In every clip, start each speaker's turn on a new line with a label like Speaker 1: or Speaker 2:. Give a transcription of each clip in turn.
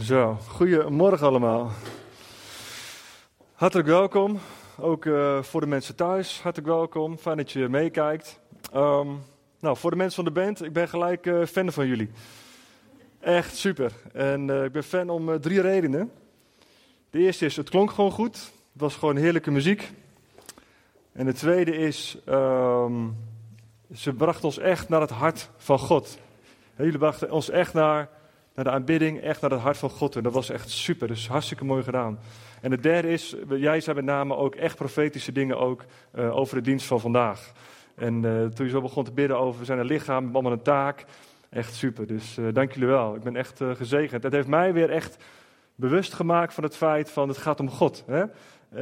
Speaker 1: Zo, goedemorgen allemaal. Hartelijk welkom, ook uh, voor de mensen thuis, hartelijk welkom. Fijn dat je meekijkt. Um, nou, voor de mensen van de band, ik ben gelijk uh, fan van jullie. Echt super. En uh, ik ben fan om drie redenen. De eerste is, het klonk gewoon goed. Het was gewoon heerlijke muziek. En de tweede is, um, ze brachten ons echt naar het hart van God. Jullie brachten ons echt naar naar de aanbidding, echt naar het hart van God. En dat was echt super, dus hartstikke mooi gedaan. En de derde is, jij zei met name ook echt profetische dingen ook uh, over de dienst van vandaag. En uh, toen je zo begon te bidden over, zijn lichaam, we hebben allemaal een taak. Echt super, dus uh, dank jullie wel. Ik ben echt gezegend. Het heeft mij weer echt bewust gemaakt van het feit van het gaat om God. Hè?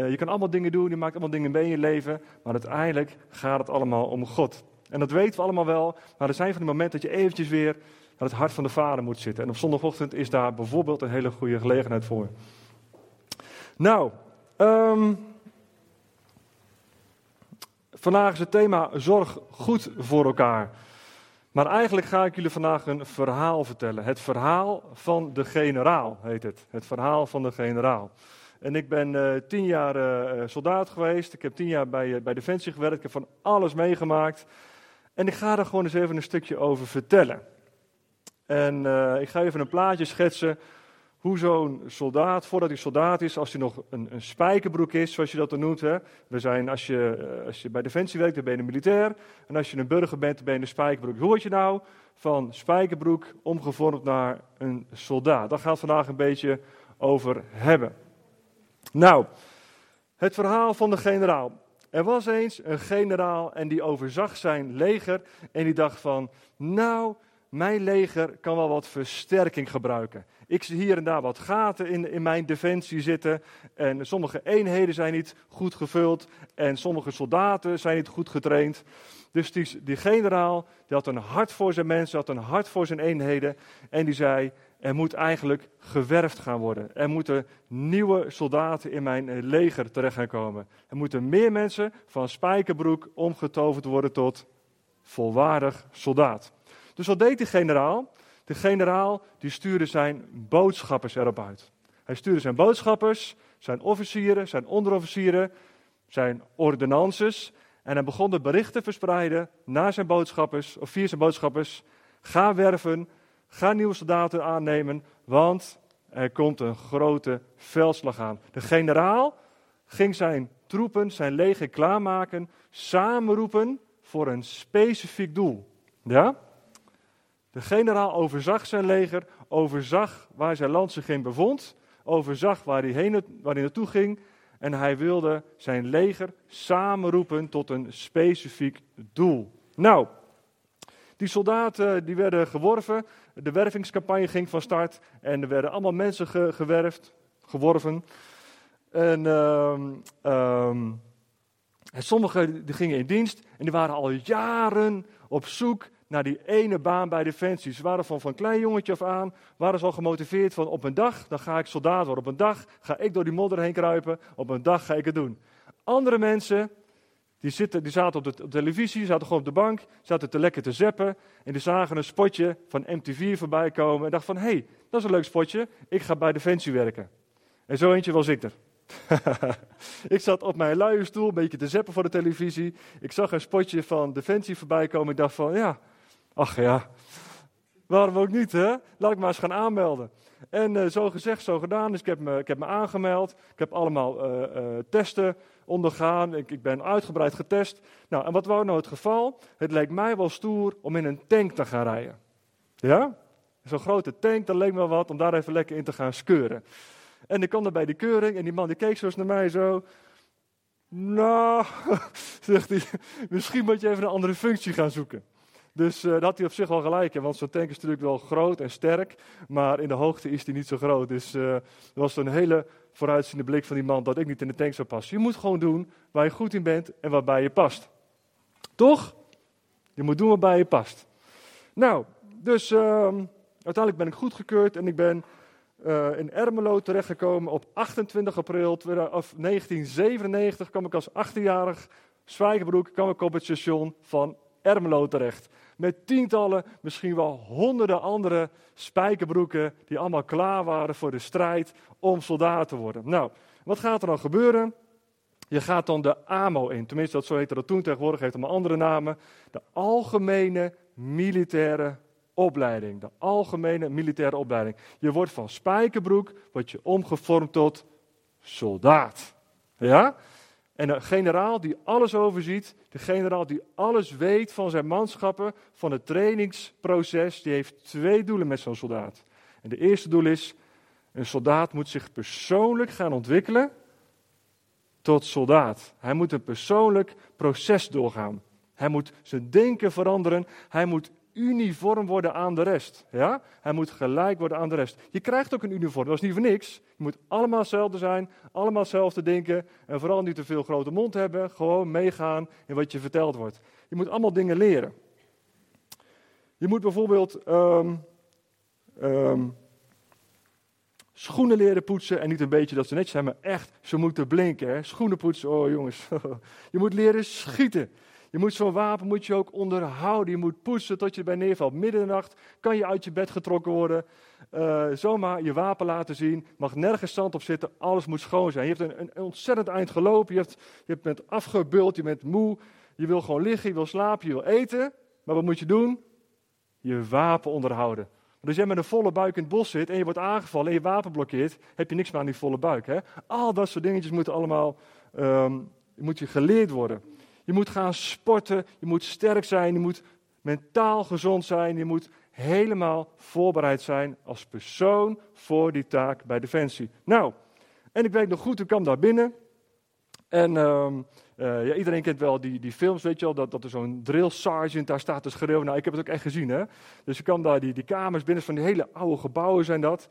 Speaker 1: je kan allemaal dingen doen, je maakt allemaal dingen mee in je leven, maar uiteindelijk gaat het allemaal om God. En dat weten we allemaal wel, maar er zijn van die momenten dat je eventjes weer het hart van de Vader moet zitten. En op zondagochtend is daar bijvoorbeeld een hele goede gelegenheid voor. Nou, um, vandaag is het thema zorg goed voor elkaar. Maar eigenlijk ga ik jullie vandaag een verhaal vertellen. Het verhaal van de generaal heet het. Het verhaal van de generaal. En ik ben uh, tien jaar uh, soldaat geweest. Ik heb tien jaar bij, bij Defensie gewerkt. Ik heb van alles meegemaakt. En ik ga er gewoon eens even een stukje over vertellen. En uh, ik ga even een plaatje schetsen hoe zo'n soldaat, voordat hij soldaat is, als hij nog een, een spijkerbroek is, zoals je dat dan noemt. Hè. We zijn, als je, uh, als je bij Defensie werkt, dan ben je een militair. En als je een burger bent, dan ben je een spijkerbroek. Hoe word je nou van spijkerbroek omgevormd naar een soldaat? Daar gaat vandaag een beetje over hebben. Nou, het verhaal van de generaal. Er was eens een generaal en die overzag zijn leger en die dacht van, nou, mijn leger kan wel wat versterking gebruiken. Ik zie hier en daar wat gaten in, in mijn defensie zitten. En sommige eenheden zijn niet goed gevuld. En sommige soldaten zijn niet goed getraind. Dus die, die generaal die had een hart voor zijn mensen, had een hart voor zijn eenheden. En die zei, er moet eigenlijk gewerfd gaan worden. Er moeten nieuwe soldaten in mijn eh, leger terecht gaan komen. Er moeten meer mensen van spijkerbroek omgetoverd worden tot volwaardig soldaat. Dus wat deed die generaal? De generaal die stuurde zijn boodschappers erop uit. Hij stuurde zijn boodschappers, zijn officieren, zijn onderofficieren, zijn ordonnances. En hij begon de berichten verspreiden naar zijn boodschappers, of via zijn boodschappers. Ga werven, ga nieuwe soldaten aannemen, want er komt een grote veldslag aan. De generaal ging zijn troepen, zijn leger klaarmaken, samenroepen voor een specifiek doel. Ja? De generaal overzag zijn leger, overzag waar zijn land zich in bevond, overzag waar hij, heen, waar hij naartoe ging en hij wilde zijn leger samenroepen tot een specifiek doel. Nou, die soldaten die werden geworven, de wervingscampagne ging van start en er werden allemaal mensen ge, geworven. En, um, um, en sommigen die gingen in dienst en die waren al jaren op zoek naar die ene baan bij Defensie. Ze waren van, van klein jongetje af aan, waren ze al gemotiveerd van op een dag, dan ga ik soldaat worden. Op een dag ga ik door die modder heen kruipen, op een dag ga ik het doen. Andere mensen, die, zitten, die zaten op de, televisie, zaten gewoon op de bank, zaten te lekker te zeppen. En die zagen een spotje van MTV voorbij komen en dachten van, hé, hey, dat is een leuk spotje, ik ga bij Defensie werken. En zo eentje was ik er. ik zat op mijn luie stoel een beetje te zeppen voor de televisie. Ik zag een spotje van Defensie voorbij komen. Ik dacht van, ja, Ach ja, waarom ook niet, hè? Laat ik maar eens gaan aanmelden. En uh, zo gezegd, zo gedaan. Dus ik heb me, ik heb me aangemeld. Ik heb allemaal uh, uh, testen ondergaan. Ik, ik, ben uitgebreid getest. Nou, en wat was nou het geval? Het leek mij wel stoer om in een tank te gaan rijden. Ja? Zo'n grote tank, dat leek me wat om daar even lekker in te gaan skeuren. En ik kwam er bij die keuring en die man die keek zo eens naar mij zo. Nou, zegt hij, misschien moet je even een andere functie gaan zoeken. Dus uh, dat had hij op zich wel gelijk want zo'n tank is natuurlijk wel groot en sterk, maar in de hoogte is hij niet zo groot. Dus uh, dat was een hele vooruitziende blik van die man dat ik niet in de tank zou passen. Je moet gewoon doen waar je goed in bent en waarbij je past. Toch? Je moet doen waarbij je past. Nou, dus uh, uiteindelijk ben ik goedgekeurd en ik ben uh, in Ermelo terechtgekomen op 28 april 1997 kwam ik als 18-jarig Zwijgenbroek kwam ik op het station van Ermelo terecht. Met tientallen, misschien wel honderden andere spijkerbroeken die allemaal klaar waren voor de strijd om soldaat te worden. Nou, wat gaat er dan gebeuren? Je gaat dan de AMO in, tenminste dat zo heette dat toen, tegenwoordig heeft het maar andere namen. De Algemene Militaire Opleiding. De Algemene Militaire Opleiding. Je wordt van spijkerbroek, word je omgevormd tot soldaat. Ja? En een generaal die alles overziet, de generaal die alles weet van zijn manschappen, van het trainingsproces, die heeft twee doelen met zo'n soldaat. En de eerste doel is, een soldaat moet zich persoonlijk gaan ontwikkelen tot soldaat. Hij moet een persoonlijk proces doorgaan. Hij moet zijn denken veranderen. Hij moet uniform worden aan de rest. Ja? Hij moet gelijk worden aan de rest. Je krijgt ook een uniform, dat is niet voor niks. Je moet allemaal hetzelfde zijn, allemaal hetzelfde denken. En vooral niet te veel grote mond hebben. Gewoon meegaan in wat je verteld wordt. Je moet allemaal dingen leren. Je moet bijvoorbeeld um, um, schoenen leren poetsen. En niet een beetje dat ze netjes zijn, maar echt, ze moeten blinken. Hè? Schoenen poetsen, oh jongens. je moet leren schieten. Je moet zo'n wapen moet je ook onderhouden. Je moet poetsen tot je bij neervalt. Midden in de nacht kan je uit je bed getrokken worden. Uh, zomaar je wapen laten zien. Mag nergens zand op zitten. Alles moet schoon zijn. Je hebt een, een ontzettend eind gelopen. Je, hebt, je bent afgebuld. Je bent moe. Je wil gewoon liggen. Je wil slapen. Je wil eten. Maar wat moet je doen? Je wapen onderhouden. Als jij met een volle buik in het bos zit en je wordt aangevallen en je wapen blokkeert, heb je niks meer aan die volle buik. Hè? Al dat soort dingetjes moeten allemaal um, moet je geleerd worden. Je moet gaan sporten, je moet sterk zijn, je moet mentaal gezond zijn, je moet helemaal voorbereid zijn als persoon voor die taak bij Defensie. Nou, en ik weet nog goed, ik kwam daar binnen. En uh, uh, ja, iedereen kent wel die, die films, weet je wel, dat, dat er zo'n drill sergeant daar staat te schreeuwen. Nou, ik heb het ook echt gezien, hè. Dus ik kwam daar, die, die kamers binnen, van die hele oude gebouwen zijn dat.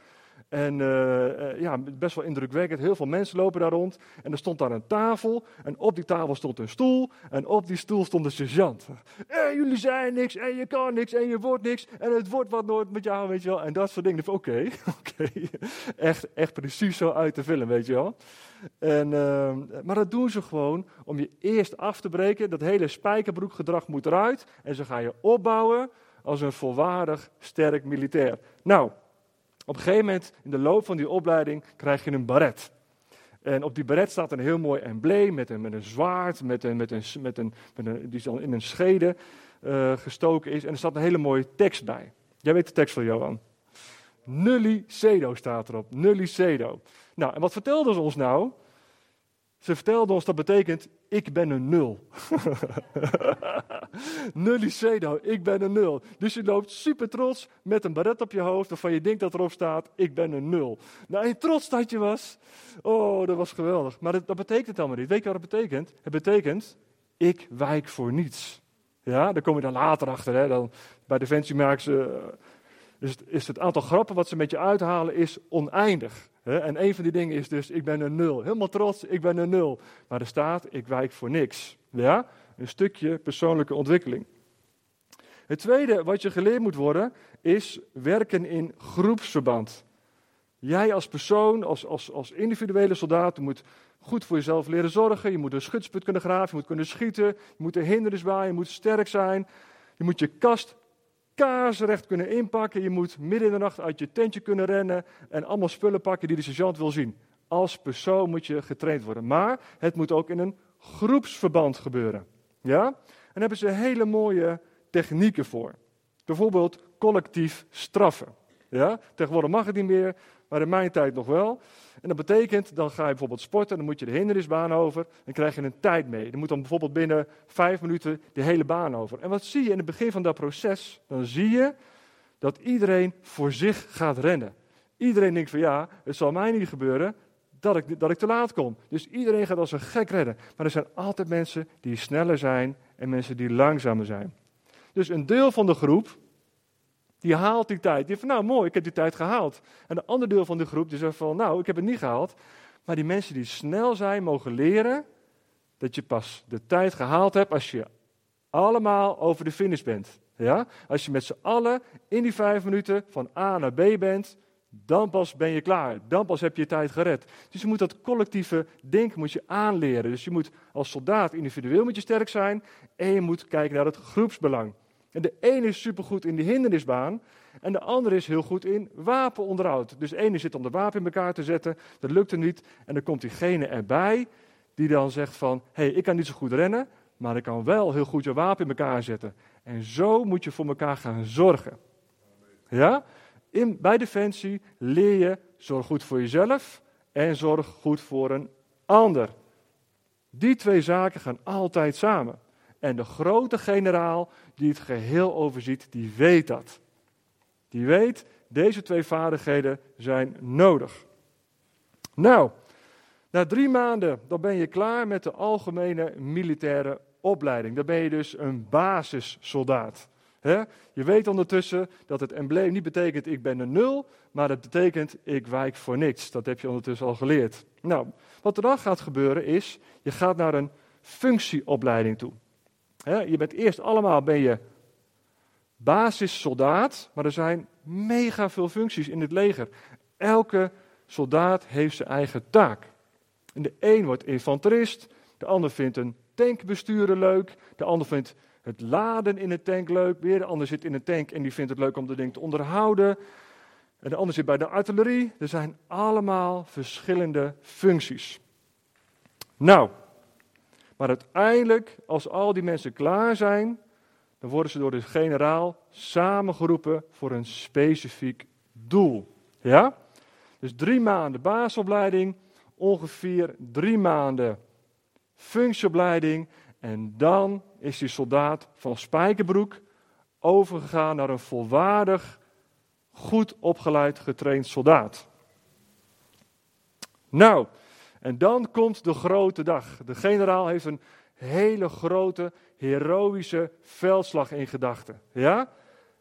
Speaker 1: En uh, ja, best wel indrukwekkend. Heel veel mensen lopen daar rond. En er stond daar een tafel. En op die tafel stond een stoel. En op die stoel stond een sergeant. En jullie zijn niks. En je kan niks. En je wordt niks. En het wordt wat nooit met jou, weet je wel. En dat soort dingen. Oké, oké. Echt, echt precies zo uit de film, weet je wel. En, uh, maar dat doen ze gewoon om je eerst af te breken. Dat hele spijkerbroekgedrag moet eruit. En ze gaan je opbouwen als een volwaardig, sterk militair. Nou, op een gegeven moment in de loop van die opleiding krijg je een baret. En op die baret staat een heel mooi embleem met een, met een zwaard, met een, met een, met een, met een, die in een schede uh, gestoken is. En er staat een hele mooie tekst bij. Jij weet de tekst van Johan. Nulli Cedo staat erop. Nulli Cedo. Nou, en wat vertelden ze ons nou? Ze vertelden ons dat betekent, ik ben een nul. Nullicedo, ik ben een nul. Dus je loopt super trots met een baret op je hoofd waarvan je denkt dat erop staat, ik ben een nul. Nou, en trots dat je was. Oh, dat was geweldig. Maar dat, betekent het allemaal niet. Weet je wat het betekent? Het betekent, ik wijk voor niets. Ja, daar kom je dan later achter. Hè? Dan, bij Defensie maken ze, is, het, is het aantal grappen wat ze met je uithalen is oneindig. En een van die dingen is dus, ik ben een nul. Helemaal trots, ik ben een nul. Maar er staat, ik wijk voor niks. Ja? Een stukje persoonlijke ontwikkeling. Het tweede wat je geleerd moet worden, is werken in groepsverband. Jij als persoon, als, als, als individuele soldaat, moet goed voor jezelf leren zorgen. Je moet een schutsput kunnen graven, je moet kunnen schieten, je moet er hindernis bij, je moet sterk zijn. Je moet je kast kaarsrecht kunnen inpakken. Je moet midden in de nacht uit je tentje kunnen rennen en allemaal spullen pakken die de sergeant wil zien. Als persoon moet je getraind worden. Maar het moet ook in een groepsverband gebeuren. Ja? En daar hebben ze hele mooie technieken voor. Bijvoorbeeld collectief straffen. Ja? Tegenwoordig mag het niet meer, maar in mijn tijd nog wel. En dat betekent, dan ga je bijvoorbeeld sporten, dan moet je de hindernisbaan over, en krijg je een tijd mee. Dan moet dan bijvoorbeeld binnen vijf minuten de hele baan over. En wat zie je in het begin van dat proces? Dan zie je dat iedereen voor zich gaat rennen. Iedereen denkt van ja, het zal mij niet gebeuren dat ik, dat ik te laat kom. Dus iedereen gaat als een gek rennen. Maar er zijn altijd mensen die sneller zijn en mensen die langzamer zijn. Dus een deel van de groep, die haalt die tijd. Die van, nou mooi, ik heb die tijd gehaald. En de andere deel van de groep die zegt van, nou, ik heb het niet gehaald. Maar die mensen die snel zijn, mogen leren dat je pas de tijd gehaald hebt als je allemaal over de finish bent. Ja? Als je met z'n allen in die vijf minuten van A naar B bent, Dan pas ben je klaar. Dan pas heb je je tijd gered. Dus je moet dat collectieve denken moet je aanleren. Dus je moet als soldaat individueel moet je sterk zijn. En je moet kijken naar het groepsbelang. En de ene is supergoed in de hindernisbaan. En de andere is heel goed in wapenonderhoud. Dus de ene zit om de wapen in elkaar te zetten. Dat lukt hem niet. En dan komt diegene erbij die dan zegt van... Hé, hey, ik kan niet zo goed rennen. Maar ik kan wel heel goed je wapen in elkaar zetten. En zo moet je voor elkaar gaan zorgen. Ja? In, bij Defensie leer je zorg goed voor jezelf en zorg goed voor een ander. Die twee zaken gaan altijd samen. En de grote generaal die het geheel overziet, die weet dat. Die weet, deze twee vaardigheden zijn nodig. Nou, na drie maanden, dan ben je klaar met de algemene militaire opleiding. Dan ben je dus een basissoldaat. Je weet ondertussen dat het embleem niet betekent ik ben een nul, maar het betekent ik wijk voor niks. Dat heb je ondertussen al geleerd. Nou, wat er dan gaat gebeuren is, je gaat naar een functieopleiding toe. Je bent eerst allemaal ben je basissoldaat, maar er zijn mega veel functies in het leger. Elke soldaat heeft zijn eigen taak. De een wordt infanterist, de ander vindt een tankbesturen leuk, de ander vindt het laden in een tank leuk, weer de ander zit in een tank en die vindt het leuk om de ding te onderhouden. En de ander zit bij de artillerie. Er zijn allemaal verschillende functies. Nou, maar uiteindelijk, als al die mensen klaar zijn, dan worden ze door de generaal samengeroepen voor een specifiek doel. Ja? Dus drie maanden basisopleiding, ongeveer drie maanden functieopleiding. En dan is die soldaat van Spijkerbroek overgegaan naar een volwaardig, goed opgeleid, getraind soldaat. Nou, en dan komt de grote dag. De generaal heeft een hele grote, heroïsche veldslag in gedachten. Ja?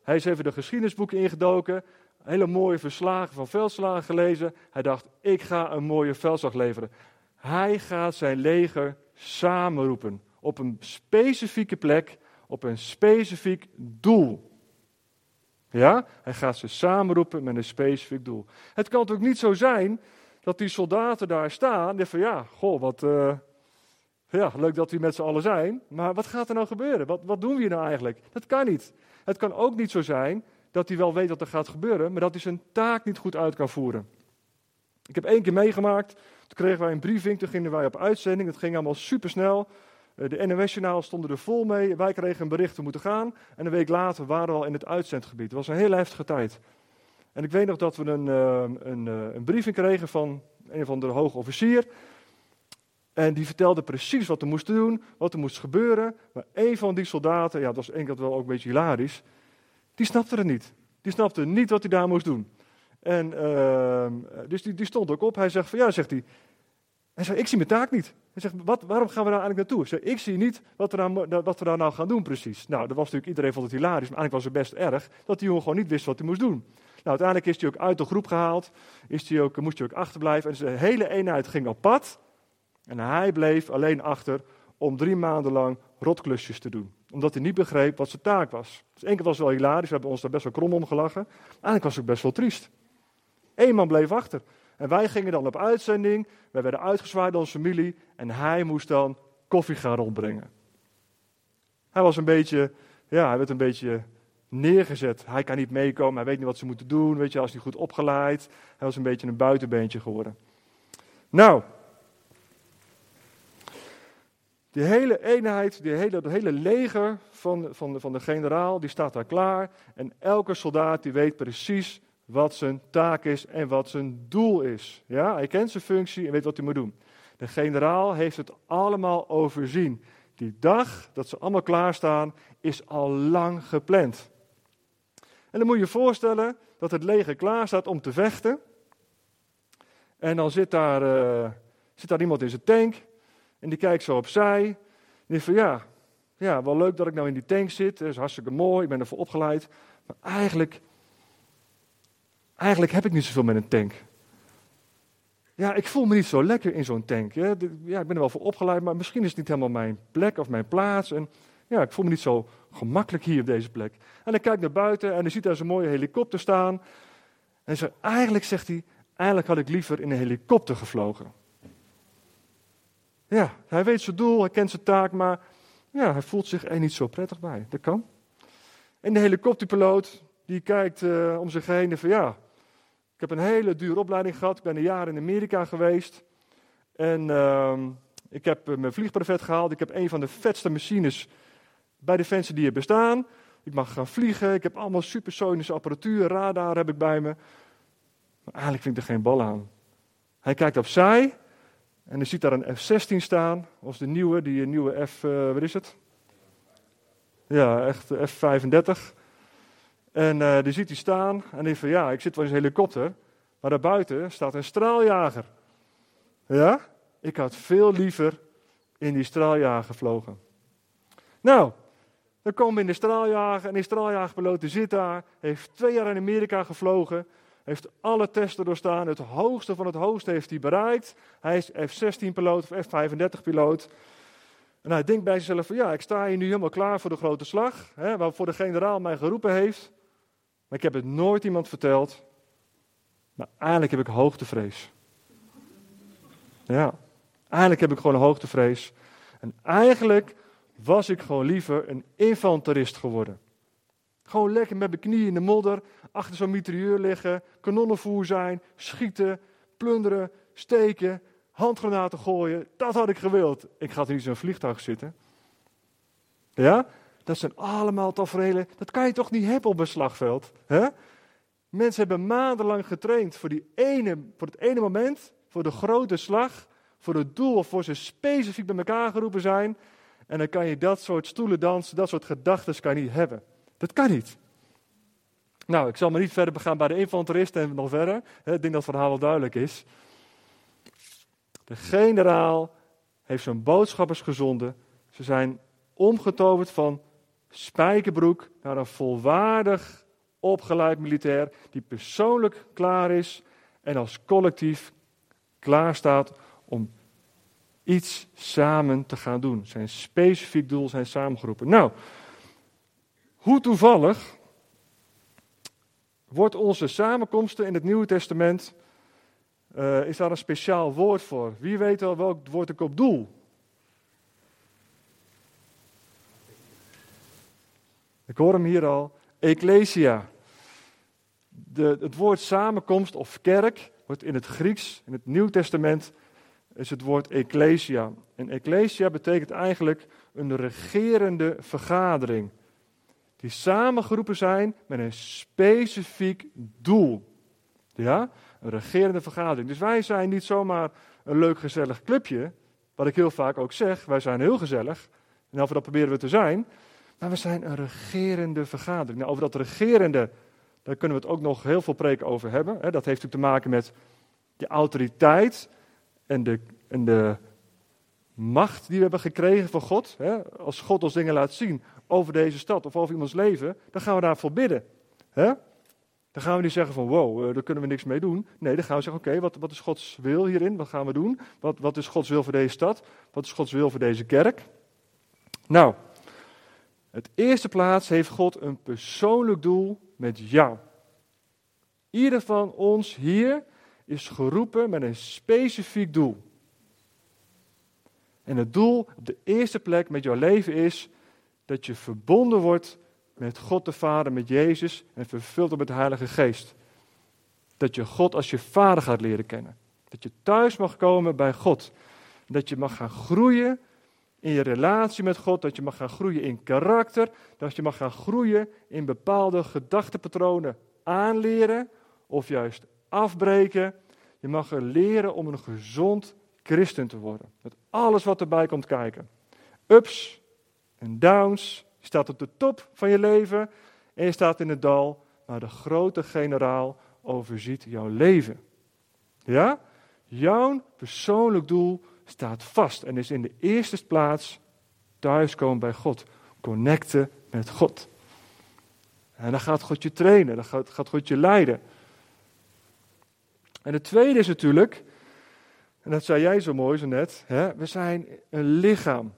Speaker 1: Hij is even de geschiedenisboeken ingedoken, hele mooie verslagen van veldslagen gelezen. Hij dacht, ik ga een mooie veldslag leveren. Hij gaat zijn leger samenroepen op een specifieke plek, op een specifiek doel. Ja, hij gaat ze samenroepen met een specifiek doel. Het kan toch niet zo zijn dat die soldaten daar staan denken van ja, goh, wat, uh, ja, leuk dat die met z'n allen zijn, maar wat gaat er nou gebeuren? Wat, wat doen we hier nou eigenlijk? Dat kan niet. Het kan ook niet zo zijn dat hij wel weet wat er gaat gebeuren, maar dat hij zijn taak niet goed uit kan voeren. Ik heb één keer meegemaakt, toen kregen wij een briefing, toen gingen wij op uitzending, het ging allemaal supersnel. Eh, de NOS-journaal stonden er vol mee, wij kregen een bericht, we moeten gaan. En een week later waren we al in het uitzendgebied. Het was een hele heftige tijd. En ik weet nog dat we een, uh, een, uh, een briefing kregen van een van de hoge officier. En die vertelde precies wat er moest doen, wat er moest gebeuren. Maar een van die soldaten, ja, dat was enkel wel ook een beetje hilarisch, die snapte het niet. Die snapte niet wat hij daar moest doen. En uh, dus die, die, stond ook op. Hij zegt van ja, zegt hij. Hij zegt, ik zie mijn taak niet. Hij zegt, wat, waarom gaan we daar eigenlijk naartoe? Hij zegt, ik zie niet wat we, daar, wat we daar nou gaan doen precies. Nou, dat was natuurlijk, iedereen vond het hilarisch, maar eigenlijk was het best erg dat die jongen gewoon niet wist wat hij moest doen. Nou, uiteindelijk is hij ook uit de groep gehaald, is hij ook, moest hij ook achterblijven en zijn hele eenheid ging op pad. En hij bleef alleen achter om drie maanden lang rotklusjes te doen. Omdat hij niet begreep wat zijn taak was. Dus één keer was het wel hilarisch, we hebben ons daar best wel krom om gelachen. Eigenlijk was het ook best wel triest. Eén man bleef achter. En wij gingen dan op uitzending, wij werden uitgezwaaid door onze familie en hij moest dan koffie gaan rondbrengen. Hij was een beetje, ja, hij werd een beetje neergezet. Hij kan niet meekomen, hij weet niet wat ze moeten doen, weet je, hij is niet goed opgeleid. Hij was een beetje een buitenbeentje geworden. Nou, die hele eenheid, die hele, hele leger van, van, van de generaal, die staat daar klaar. En elke soldaat die weet precies wat zijn taak is en wat zijn doel is. Ja, hij kent zijn functie en weet wat hij moet doen. De generaal heeft het allemaal overzien. Die dag dat ze allemaal klaarstaan, is al lang gepland. En dan moet je je voorstellen dat het leger klaar staat om te vechten. En dan zit daar, uh, zit daar iemand in zijn tank. En die kijkt zo opzij. En die van ja, ja, wel leuk dat ik nou in die tank zit. Dat is hartstikke mooi, ik ben ervoor opgeleid. Maar eigenlijk Eigenlijk heb ik niet zoveel met een tank. Ja, ik voel me niet zo lekker in zo'n tank. Ja, ik ben er wel voor opgeleid, maar misschien is het niet helemaal mijn plek of mijn plaats. En ja, ik voel me niet zo gemakkelijk hier op deze plek. En dan kijk naar buiten en dan ziet daar zo'n mooie helikopter staan. En eigenlijk zegt hij, eigenlijk had ik liever in een helikopter gevlogen. Ja, hij weet zijn doel, hij kent zijn taak, maar ja, hij voelt zich er niet zo prettig bij. Dat kan. En de helikopterpiloot, die kijkt uh, om zich heen en van ja, ik heb een hele dure opleiding gehad. Ik ben een jaar in Amerika geweest. En uh, ik heb uh, mijn vliegbrevet gehaald. Ik heb een van de vetste machines bij Defensie die er bestaan. Ik mag gaan vliegen. Ik heb allemaal supersonische apparatuur. Radar heb ik bij me. Maar eigenlijk vind ik er geen bal aan. Hij kijkt opzij. En hij ziet daar een F-16 staan. Of de nieuwe, die nieuwe F... Uh, wat is het? Ja, echt F-35. En uh, die ziet hij staan en die van ja, ik zit wel in een helikopter, maar daarbuiten staat een straaljager. Ja, ik had veel liever in die straaljager gevlogen. Nou, dan komen we in de straaljager en die straaljagerpiloot zit daar, heeft twee jaar in Amerika gevlogen, heeft alle testen doorstaan, het hoogste van het hoogste heeft hij bereikt. Hij is F-16-piloot of F-35-piloot. En hij denkt bij zichzelf van ja, ik sta hier nu helemaal klaar voor de grote slag, hè, waarvoor de generaal mij geroepen heeft. Maar ik heb het nooit iemand verteld. Maar eigenlijk heb ik hoogtevrees. Ja, eigenlijk heb ik gewoon hoogtevrees. En eigenlijk was ik gewoon liever een infanterist geworden. Gewoon lekker met mijn knieën in de modder, achter zo'n mitrailleur liggen, kanonnenvoer zijn, schieten, plunderen, steken, handgranaten gooien. Dat had ik gewild. Ik ga er niet zo'n vliegtuig zitten. Ja? Dat zijn allemaal tafereelen. Dat kan je toch niet hebben op een slagveld? Hè? Mensen hebben maandenlang getraind voor, die ene, voor het ene moment, voor de grote slag, voor het doel voor ze specifiek bij elkaar geroepen zijn. En dan kan je dat soort stoelen dansen, dat soort gedachten kan je niet hebben. Dat kan niet. Nou, ik zal maar niet verder begaan bij de infanteristen en nog verder. Ik denk dat het verhaal wel duidelijk is. De generaal heeft zijn boodschappers gezonden. Ze zijn omgetoverd van spijkerbroek naar een volwaardig opgeleid militair die persoonlijk klaar is en als collectief klaar staat om iets samen te gaan doen. Zijn specifiek doel zijn samengeroepen. Nou, hoe toevallig wordt onze samenkomsten in het Nieuwe Testament, uh, is daar een speciaal woord voor? Wie weet al welk woord ik op doel? Ik hoor hem hier al. Ecclesia. De, het woord samenkomst of kerk wordt in het Grieks, in het Nieuw Testament, is het woord ecclesia. En ecclesia betekent eigenlijk een regerende vergadering. Die samengeroepen zijn met een specifiek doel. Ja, een regerende vergadering. Dus wij zijn niet zomaar een leuk gezellig clubje. Wat ik heel vaak ook zeg, wij zijn heel gezellig. En of dat proberen we te zijn. Maar we zijn een regerende vergadering. Nou, over dat regerende, daar kunnen we het ook nog heel veel preken over hebben. Dat heeft natuurlijk te maken met de autoriteit en de, en de macht die we hebben gekregen van God. Als God ons dingen laat zien over deze stad of over iemands leven, dan gaan we daarvoor bidden. Dan gaan we niet zeggen van wow, eh, daar kunnen we niks mee doen. Nee, dan gaan we zeggen oké, wat, wat is Gods wil hierin? Wat gaan we doen? Wat, wat is Gods wil voor deze stad? Wat is Gods wil voor deze kerk? Nou, het eerste plaats heeft God een persoonlijk doel met jou. Ieder van ons hier is geroepen met een specifiek doel. En het doel op de eerste plek met jouw leven is dat je verbonden wordt met God de Vader, met Jezus en vervuld wordt met de Heilige Geest. Dat je God als je Vader gaat leren kennen. Dat je thuis mag komen bij God. Dat je mag gaan groeien in je relatie met God, dat je mag gaan groeien in karakter, dat je mag gaan groeien in bepaalde gedachtepatronen aanleren of juist afbreken. Je mag er leren om een gezond christen te worden. Met alles wat erbij komt kijken. Ups en downs. Je staat op de top van je leven en je staat in het dal, maar de grote generaal overziet jouw leven. Ja? Jouw persoonlijk doel staat vast en is in de eerste plaats thuiskomen bij God. Connecten met God. En dan gaat God je trainen, dan gaat, gaat God je leiden. En het tweede is natuurlijk, en dat zei jij zo mooi zo net, hè, we zijn een lichaam.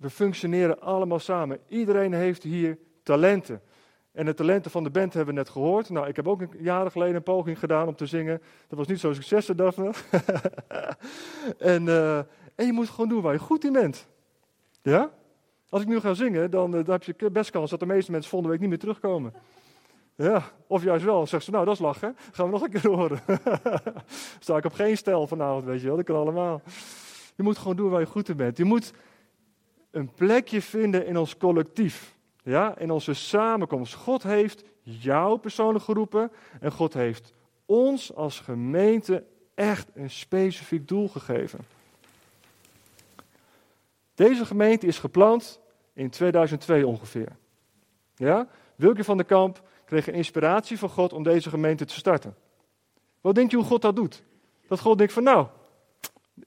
Speaker 1: We functioneren allemaal samen. Iedereen heeft hier talenten. En de talenten van de band hebben we net gehoord. Nou, ik heb ook een jaren geleden een poging gedaan om te zingen. Dat was niet zo'n succes, Daphne. en, uh, en je moet gewoon doen waar je goed in bent. Ja? Als ik nu ga zingen, dan, uh, dan heb je best kans dat de meeste mensen volgende week niet meer terugkomen. Ja, of juist wel. Zegt ze, nou dat is lachen. Gaan we nog een keer horen. Sta ik op geen stijl vanavond, weet je wel. Dat kan allemaal. Je moet gewoon doen waar je goed in bent. Je moet een plekje vinden in ons collectief. Ja, in onze samenkomst. God heeft jou persoonlijk geroepen. En God heeft ons als gemeente echt een specifiek doel gegeven. Deze gemeente is gepland in 2002 ongeveer. Ja? Wilke van der Kamp kreeg een inspiratie van God om deze gemeente te starten. Wat denk je hoe God dat doet? Dat God denkt van nou,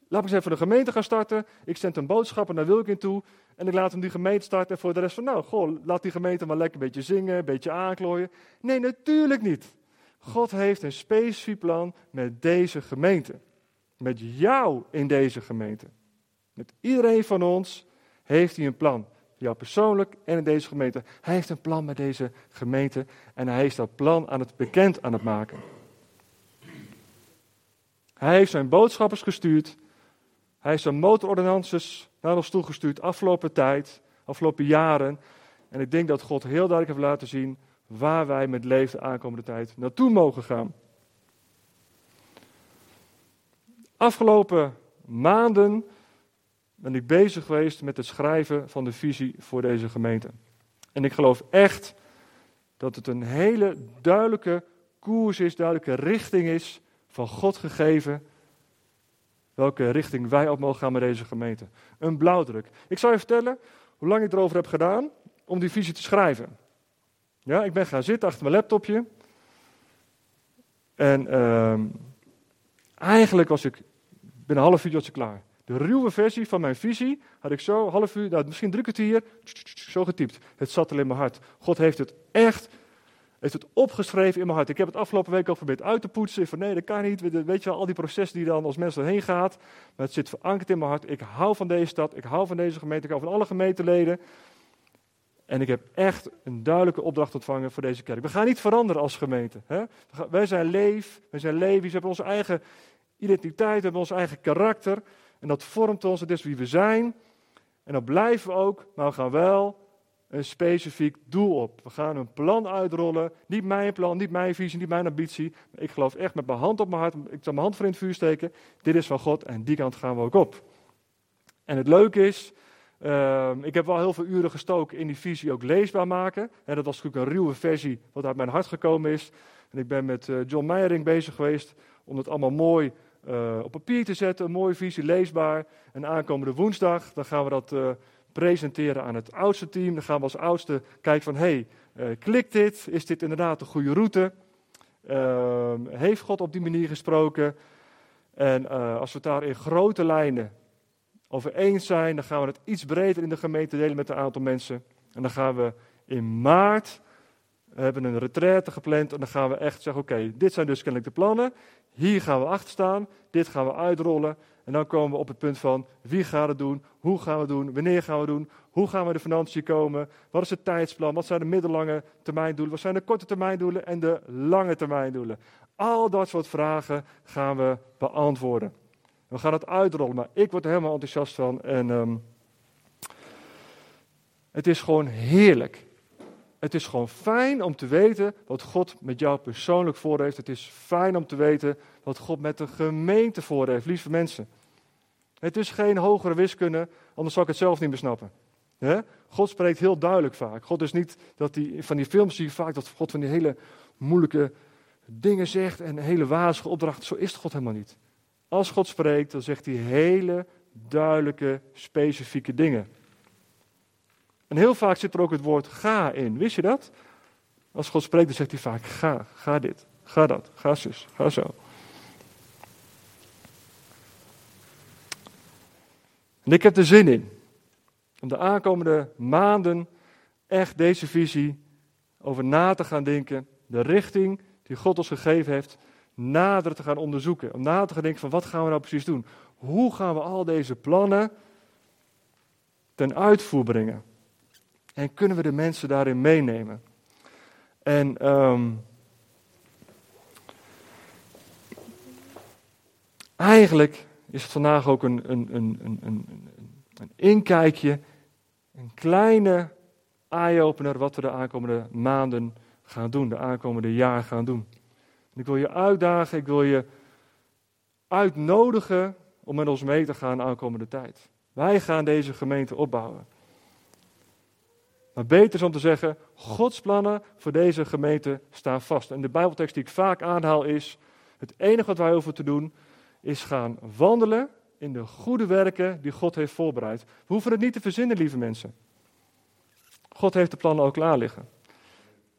Speaker 1: laat ik eens even de gemeente gaan starten. Ik zend een boodschapper naar Wilkin toe. En ik laat hem die gemeente starten. En voor de rest van nou, goh, laat die gemeente maar lekker een beetje zingen, een beetje aanklooien. Nee, natuurlijk niet. God heeft een specifiek plan met deze gemeente. Met jou in deze gemeente. Met iedereen van ons heeft hij een plan. Jou persoonlijk en in deze gemeente. Hij heeft een plan met deze gemeente. En hij heeft dat plan aan het bekend aan het maken. Hij heeft zijn boodschappers gestuurd. Hij heeft zijn motorordonnances naar ons toegestuurd afgelopen tijd, afgelopen jaren. En ik denk dat God heel duidelijk heeft laten zien waar wij met leven de aankomende tijd naartoe mogen gaan. Afgelopen maanden ben ik bezig geweest met het schrijven van de visie voor deze gemeente. En ik geloof echt dat het een hele duidelijke koers is, duidelijke richting is van God gegeven. Welke richting wij op mogen gaan met deze gemeente. Een blauwdruk. Ik zal je vertellen hoe lang ik erover heb gedaan om die visie te schrijven. Ja, ik ben gaan zitten achter mijn laptopje. En uh, eigenlijk was ik binnen een half uur was ik klaar. De ruwe versie van mijn visie had ik zo half uur, nou, misschien drie kwartier, zo getypt. Het zat al in mijn hart. God heeft het echt, heeft het opgeschreven in mijn hart. Ik heb het afgelopen week al geprobeerd uit te poetsen. Van nee, dat kan niet. Weet je wel, al die processen die dan als mensen erheen gaat. Maar het zit verankerd in mijn hart. Ik hou van deze stad, ik hou van deze gemeente, ik hou van alle gemeenteleden. En ik heb echt een duidelijke opdracht ontvangen voor deze kerk. We gaan niet veranderen als gemeente. Hè? Wij zijn leef, wij zijn levies, we hebben onze eigen identiteit, we hebben ons eigen karakter. En dat vormt ons, het is wie we zijn. En dat blijven we ook, maar we gaan wel een specifiek doel op. We gaan een plan uitrollen. Niet mijn plan, niet mijn visie, niet mijn ambitie. Ik geloof echt met mijn hand op mijn hart. Ik zal mijn hand voor in het vuur steken. Dit is van God en die kant gaan we ook op. En het leuke is, uh, ik heb wel heel veel uren gestoken in die visie ook leesbaar maken. En dat was natuurlijk een ruwe versie wat uit mijn hart gekomen is. En ik ben met uh, John Meijering bezig geweest om het allemaal mooi uh, op papier te zetten. Een mooie visie, leesbaar. En aankomende woensdag, dan gaan we dat uh, presenteren aan het oudste team. Dan gaan we als oudste kijken van, hey, uh, klikt dit? Is dit inderdaad de goede route? Ehm, heeft God op die manier gesproken? En als we daar in grote lijnen over eens zijn, dan gaan we het iets breder in de gemeente delen met een aantal mensen. En dan gaan we in maart, we hebben een retraite gepland en dan gaan we echt zeggen, oké, dit zijn dus kennelijk de plannen. Hier gaan we achter staan, dit gaan we uitrollen. En dan komen we op het punt van wie gaat het doen, hoe gaan we het doen, wanneer gaan we het doen, hoe gaan we de financiën komen, wat is het tijdsplan, wat zijn de middellange termijndoelen, wat zijn de korte termijndoelen en de lange termijndoelen. Al dat soort vragen gaan we beantwoorden. We gaan het uitrollen, maar ik word er helemaal enthousiast van. En um, het is gewoon heerlijk. Het is gewoon fijn om te weten wat God met jou persoonlijk voor heeft. Het is fijn om te weten wat God met de gemeente voor heeft, lieve mensen. Het is geen hogere wiskunde, anders zou ik het zelf niet meer snappen. God spreekt heel duidelijk vaak. God is niet dat die, van die films zie je vaak dat God van die hele moeilijke dingen zegt en hele wazige opdrachten. Zo is God helemaal niet. Als God spreekt, dan zegt hij hele duidelijke, specifieke dingen. En heel vaak zit er ook het woord ga in. Wist je dat? Als God spreekt, dan zegt hij vaak ga, ga dit, ga dat, ga zus, ga zo. En ik heb er zin in om de aankomende maanden echt deze visie over na te gaan denken. De richting die God ons gegeven heeft, nader te gaan onderzoeken. Om na te gaan denken van wat gaan we nou precies doen? Hoe gaan we al deze plannen ten uitvoer brengen? En kunnen we de mensen daarin meenemen? En ehm, eigenlijk is het vandaag ook een, een, een, een, een, een inkijkje, een kleine eye-opener wat we de aankomende maanden gaan doen, de aankomende jaar gaan doen. ik wil je uitdagen, ik wil je uitnodigen om met ons mee te gaan de aankomende tijd. Wij gaan deze gemeente opbouwen. Maar beter is om te zeggen, Gods plannen voor deze gemeente staan vast. En de Bijbeltekst die ik vaak aanhaal is, het enige wat wij hoeven te doen, is gaan wandelen in de goede werken die God heeft voorbereid. We hoeven het niet te verzinnen, lieve mensen. God heeft de plannen ook klaar liggen.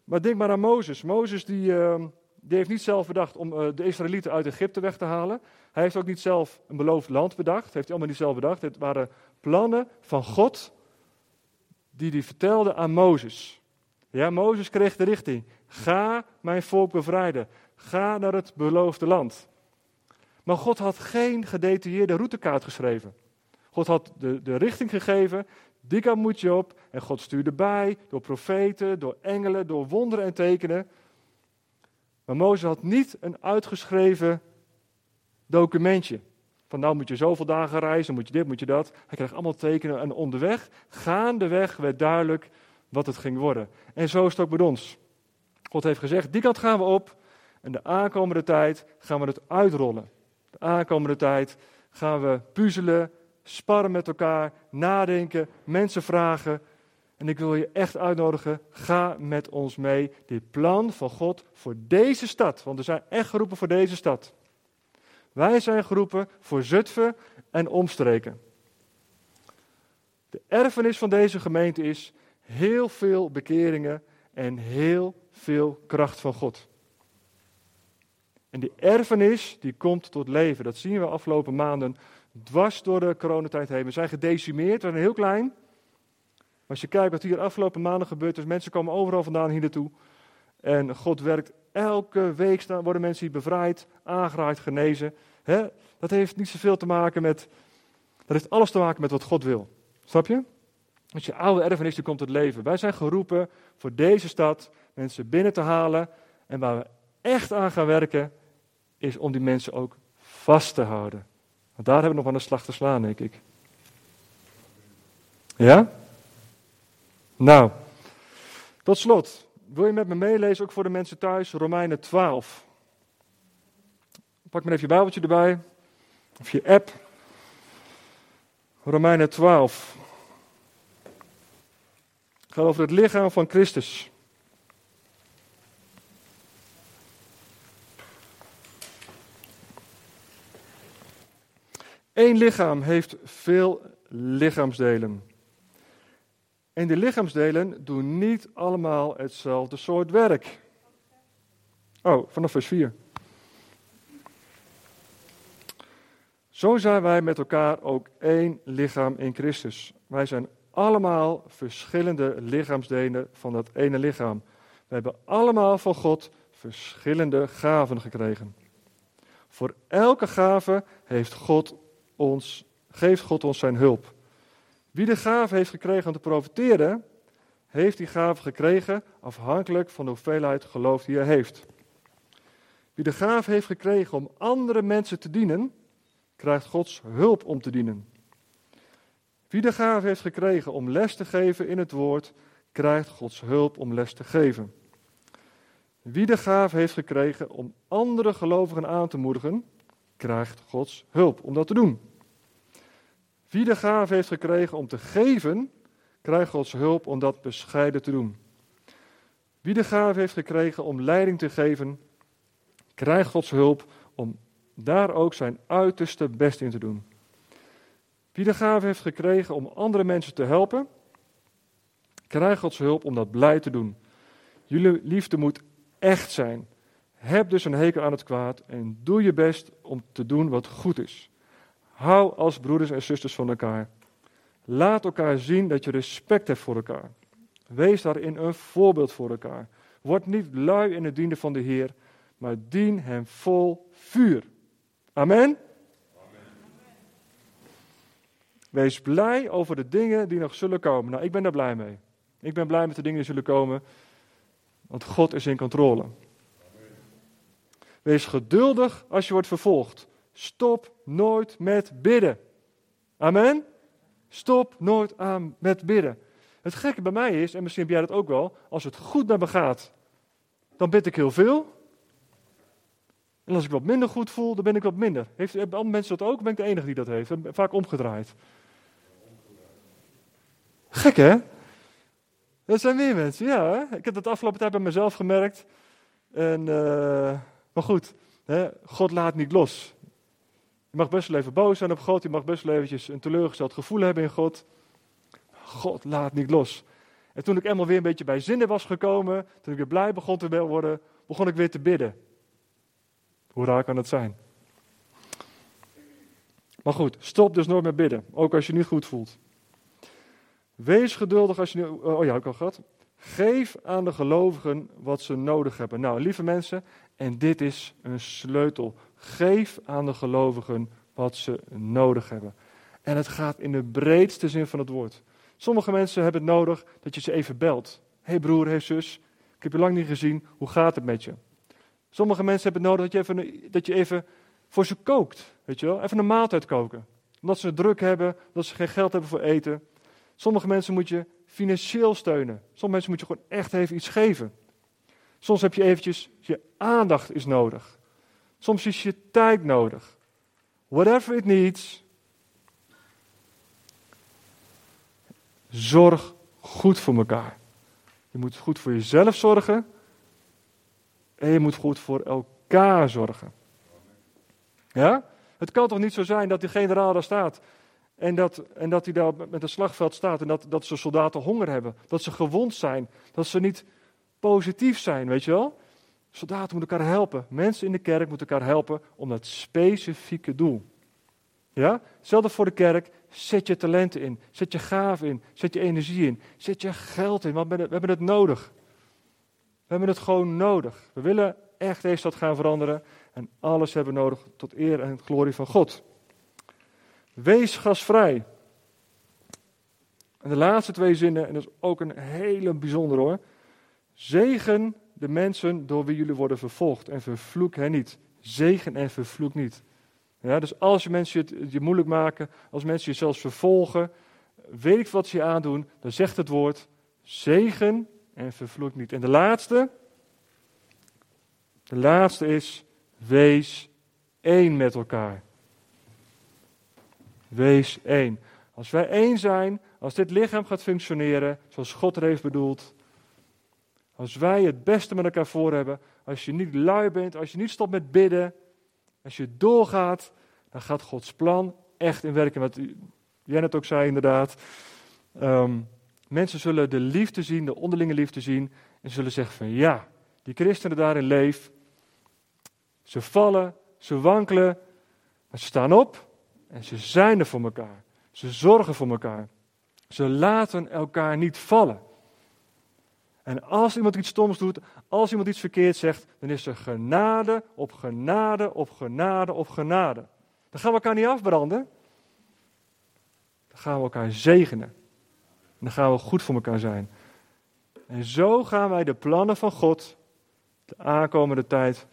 Speaker 1: Maar denk maar aan Mozes. Mozes die, ehm, die heeft niet zelf bedacht om uh, de Israëlieten uit Egypte weg te halen. Hij heeft ook niet zelf een beloofd land bedacht. heeft hij allemaal niet zelf bedacht. Het waren plannen van God die hij vertelde aan Mozes. Ja, Mozes kreeg de richting. Ga mijn volk bevrijden. Ga naar het beloofde land. Maar God had geen gedetailleerde routekaart geschreven. God had de, de richting gegeven, die kant moet je op. En God stuurde bij, door profeten, door engelen, door wonderen en tekenen. Maar Mozes had niet een uitgeschreven documentje. Van nou moet je zoveel dagen reizen, moet je dit, moet je dat. Hij kreeg allemaal tekenen en onderweg, gaandeweg werd duidelijk wat het ging worden. En zo is het ook met ons. God heeft gezegd, die kant gaan we op en de aankomende tijd gaan we het uitrollen. De aankomende tijd gaan we puzzelen, sparren met elkaar, nadenken, mensen vragen. En ik wil je echt uitnodigen, ga met ons mee. Dit plan van God voor deze stad, want we zijn echt geroepen voor deze stad. Wij zijn geroepen voor Zutphen en omstreken. De erfenis van deze gemeente is heel veel bekeringen en heel veel kracht van God. En die erfenis die komt tot leven. Dat zien we afgelopen maanden dwars door de coronatijd heen. We zijn gedecimeerd, we zijn heel klein. Als je kijkt wat hier afgelopen maanden gebeurt, dus mensen komen overal vandaan hier naartoe. En God werkt elke week, worden mensen hier bevrijd, aangeraakt, genezen. Dat heeft niet zoveel te maken met, dat heeft alles te maken met wat God wil. Snap je? Als je oude erfenis die komt tot leven. Wij zijn geroepen voor deze stad mensen binnen te halen. En waar we echt aan gaan werken, is om die mensen ook vast te houden. Want daar hebben we nog aan de slag te slaan, denk ik. Ja? Nou, tot slot. Wil je met me meelezen, ook voor de mensen thuis, Romeinen 12. Pak maar even je Bijbeltje erbij, of je app. Romeinen 12. Het gaat over het lichaam van Christus. Eén lichaam heeft veel lichaamsdelen. En die lichaamsdelen doen niet allemaal hetzelfde soort werk. Oh, vanaf vers 4. Zo zijn wij met elkaar ook één lichaam in Christus. Wij zijn allemaal verschillende lichaamsdelen van dat ene lichaam. We hebben allemaal van God verschillende gaven gekregen. Voor elke gave heeft God ons, geeft God ons zijn hulp. Wie de gave heeft gekregen om te profiteren, heeft die gave gekregen afhankelijk van de hoeveelheid geloof die hij heeft. Wie de gave heeft gekregen om andere mensen te dienen, krijgt Gods hulp om te dienen. Wie de gave heeft gekregen om les te geven in het woord, krijgt Gods hulp om les te geven. Wie de gave heeft gekregen om andere gelovigen aan te moedigen, krijgt Gods hulp om dat te doen. Wie de gave heeft gekregen om te geven, krijgt Gods hulp om dat bescheiden te doen. Wie de gave heeft gekregen om leiding te geven, krijgt Gods hulp om daar ook zijn uiterste best in te doen. Wie de gave heeft gekregen om andere mensen te helpen, krijgt Gods hulp om dat blij te doen. Jullie liefde moet echt zijn. Heb dus een hekel aan het kwaad en doe je best om te doen wat goed is. Hou als broeders en zusters van elkaar. Laat elkaar zien dat je respect hebt voor elkaar. Wees daarin een voorbeeld voor elkaar. Word niet lui in het dienen van de Heer, maar dien hem vol vuur. Amen. Wees blij over de dingen die nog zullen komen. Nou, ik ben daar blij mee. Ik ben blij met de dingen die zullen komen. Want God is in controle. Wees geduldig als je wordt vervolgd. Stop nooit met bidden. Amen? Stop nooit aan met bidden. Het gekke bij mij is, en misschien heb jij dat ook wel, als het goed met me gaat, dan bid ik heel veel. En als ik wat minder goed voel, dan ben ik wat minder. Heeft, hebben andere mensen dat ook? Ben ik de enige die dat heeft? Vaak omgedraaid. Gek hè? Dat zijn meer mensen, ja. Ik heb dat de afgelopen tijd bij mezelf gemerkt. En, uh, maar goed, hè? God laat niet los. Je mag best wel even boos zijn op God. Je mag best wel eventjes een teleurgesteld gevoel hebben in God. God laat niet los. En toen ik eenmaal weer een beetje bij zinnen was gekomen, toen ik weer blij begon te worden, begon ik weer te bidden. Hoe raar kan het zijn? Maar goed, stop dus nooit met bidden, ook als je niet goed voelt. Wees geduldig als je nu. Oh ja, ik al gehad. Geef aan de gelovigen wat ze nodig hebben. Nou, lieve mensen, en dit is een sleutel. Geef aan de gelovigen wat ze nodig hebben. En het gaat in de breedste zin van het woord. Sommige mensen hebben het nodig dat je ze even belt. Hey broer, hey zus, ik heb je lang niet gezien, hoe gaat het met je? Sommige mensen hebben het nodig dat je even, dat je even voor ze kookt, weet je wel, even een maaltijd koken. Omdat ze druk hebben, dat ze geen geld hebben voor eten. Sommige mensen moet je financieel steunen. Sommige mensen moet je gewoon echt even iets geven. Soms heb je eventjes, je aandacht is nodig. Soms is je tijd nodig. Whatever it needs. Zorg goed voor elkaar. Je moet goed voor jezelf zorgen. En je moet goed voor elkaar zorgen. Ja? Het kan toch niet zo zijn dat die generaal daar staat. En dat, en dat hij daar met een slagveld staat. En dat, dat ze soldaten honger hebben. Dat ze gewond zijn. Dat ze niet positief zijn, weet je wel? Soldaten moeten elkaar helpen. Mensen in de kerk moeten elkaar helpen om dat specifieke doel. Ja? Hetzelfde voor de kerk. Zet je talenten in. Zet je gaven in. Zet je energie in. Zet je geld in. Want we hebben het nodig. We hebben het gewoon nodig. We willen echt deze stad gaan veranderen. En alles hebben we nodig tot eer en glorie van God. Wees gasvrij. En de laatste twee zinnen, en dat is ook een hele bijzondere hoor. Zegen de mensen door wie jullie worden vervolgd en vervloek hen niet. Zegen en vervloek niet. Ja, dus als je mensen het je moeilijk maken, als mensen je zelfs vervolgen, weet ik wat ze je aandoen, dan zegt het woord zegen en vervloek niet. En de laatste, de laatste is wees één met elkaar. Wees één. Als wij één zijn, als dit lichaam gaat functioneren zoals God er heeft bedoeld, als wij het beste met elkaar voor hebben, als je niet lui bent, als je niet stopt met bidden, als je doorgaat, dan gaat Gods plan echt in werking. Wat jij net ook zei, inderdaad. Ehm, mensen zullen de liefde zien, de onderlinge liefde zien, en zullen zeggen van ja, die christenen daarin leven, ze vallen, ze wankelen, maar ze staan op en ze zijn er voor elkaar. Ze zorgen voor elkaar. Ze laten elkaar niet vallen. En als iemand iets stoms doet, als iemand iets verkeerd zegt, dan is er genade op genade op genade op genade. Dan gaan we elkaar niet afbranden. Dan gaan we elkaar zegenen. En dan gaan we goed voor elkaar zijn. En zo gaan wij de plannen van God de aankomende tijd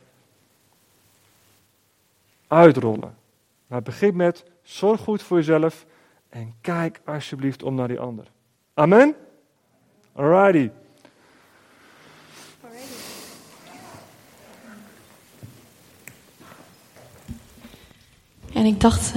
Speaker 1: uitrollen. Maar begin met zorg goed voor jezelf en kijk alsjeblieft om naar die ander. Amen? Alrighty.
Speaker 2: En ik dacht.